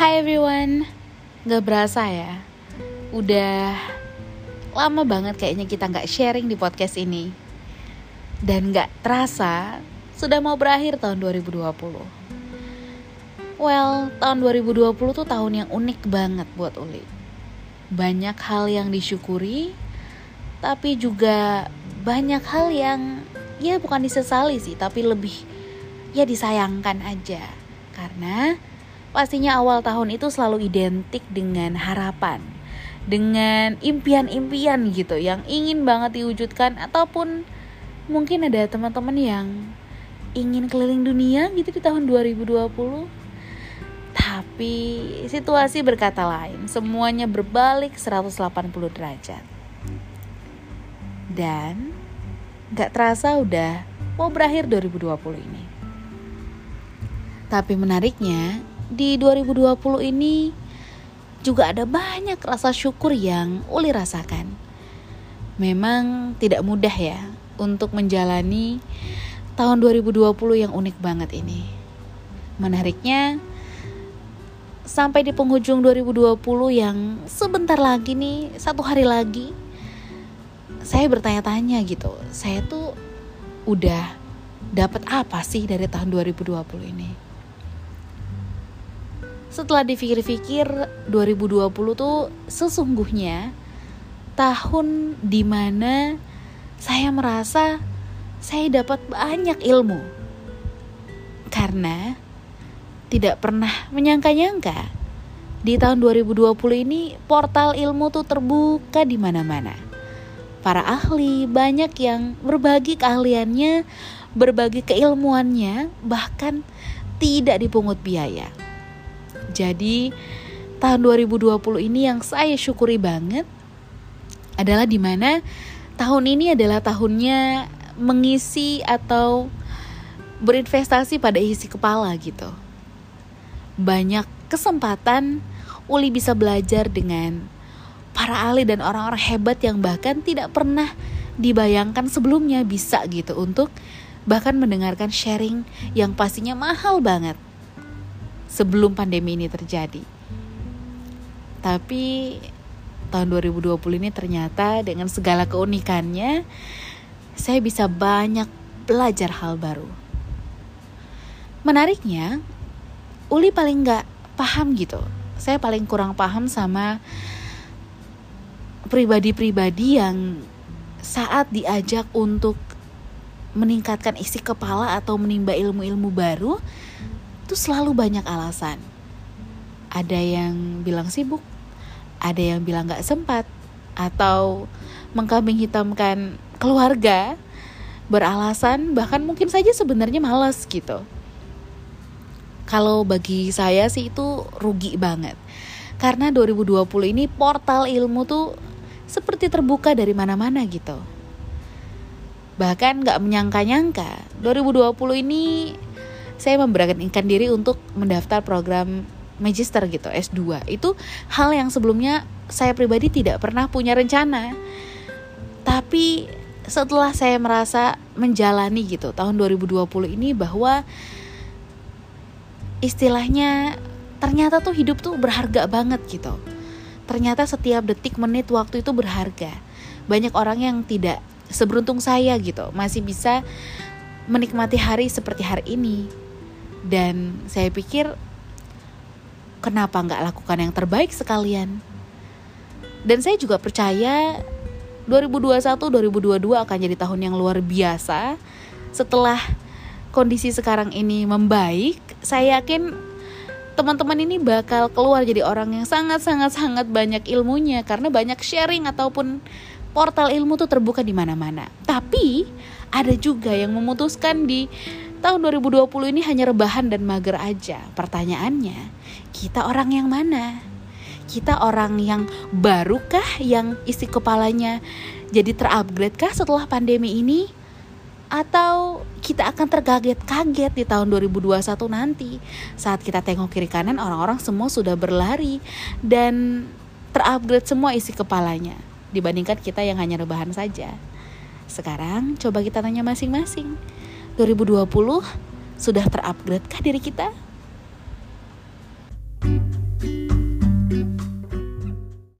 Hai everyone, gak berasa ya. Udah lama banget kayaknya kita gak sharing di podcast ini. Dan gak terasa sudah mau berakhir tahun 2020 Well, tahun 2020 tuh tahun yang unik banget buat Uli. Banyak hal yang disyukuri Tapi juga banyak hal yang ya bukan disesali sih Tapi lebih ya disayangkan aja. Karena Pastinya awal tahun itu selalu identik dengan harapan, dengan impian-impian gitu yang ingin banget diwujudkan ataupun mungkin ada teman-teman yang ingin keliling dunia gitu di tahun 2020. Tapi situasi berkata lain, semuanya berbalik 180 derajat. Dan gak terasa udah mau berakhir 2020 ini. Tapi menariknya, di 2020 ini juga ada banyak rasa syukur yang Uli rasakan. Memang tidak mudah ya untuk menjalani tahun 2020 yang unik banget ini. Menariknya, sampai di penghujung 2020 yang sebentar lagi nih, satu hari lagi, saya bertanya-tanya gitu, saya tuh udah dapat apa sih dari tahun 2020 ini? Setelah dipikir-pikir 2020 tuh sesungguhnya tahun di mana saya merasa saya dapat banyak ilmu karena tidak pernah menyangka-nyangka di tahun 2020 ini portal ilmu tuh terbuka di mana-mana. Para ahli banyak yang berbagi keahliannya, berbagi keilmuannya, bahkan tidak dipungut biaya. Jadi tahun 2020 ini yang saya syukuri banget adalah di mana tahun ini adalah tahunnya mengisi atau berinvestasi pada isi kepala gitu. Banyak kesempatan Uli bisa belajar dengan para ahli dan orang-orang hebat yang bahkan tidak pernah dibayangkan sebelumnya bisa gitu untuk bahkan mendengarkan sharing yang pastinya mahal banget sebelum pandemi ini terjadi. Tapi tahun 2020 ini ternyata dengan segala keunikannya saya bisa banyak belajar hal baru. Menariknya, Uli paling nggak paham gitu. Saya paling kurang paham sama pribadi-pribadi yang saat diajak untuk meningkatkan isi kepala atau menimba ilmu-ilmu baru, itu selalu banyak alasan. Ada yang bilang sibuk, ada yang bilang gak sempat, atau mengkambing hitamkan keluarga beralasan bahkan mungkin saja sebenarnya malas gitu. Kalau bagi saya sih itu rugi banget. Karena 2020 ini portal ilmu tuh seperti terbuka dari mana-mana gitu. Bahkan gak menyangka-nyangka 2020 ini saya memberanikan diri untuk mendaftar program magister gitu S2 itu hal yang sebelumnya saya pribadi tidak pernah punya rencana. Tapi setelah saya merasa menjalani gitu tahun 2020 ini bahwa istilahnya ternyata tuh hidup tuh berharga banget gitu. Ternyata setiap detik menit waktu itu berharga. Banyak orang yang tidak seberuntung saya gitu masih bisa menikmati hari seperti hari ini dan saya pikir kenapa nggak lakukan yang terbaik sekalian? Dan saya juga percaya 2021-2022 akan jadi tahun yang luar biasa. Setelah kondisi sekarang ini membaik saya yakin teman-teman ini bakal keluar jadi orang yang sangat-sangat-sangat banyak ilmunya. Karena banyak sharing ataupun portal ilmu tuh terbuka di mana-mana. Tapi ada juga yang memutuskan di tahun 2020 ini hanya rebahan dan mager aja. Pertanyaannya, kita orang yang mana? Kita orang yang barukah yang isi kepalanya jadi terupgrade kah setelah pandemi ini? Atau kita akan terkaget-kaget di tahun 2021 nanti saat kita tengok kiri kanan orang-orang semua sudah berlari dan terupgrade semua isi kepalanya dibandingkan kita yang hanya rebahan saja. Sekarang coba kita tanya masing-masing. 2020 sudah terupgrade kah diri kita?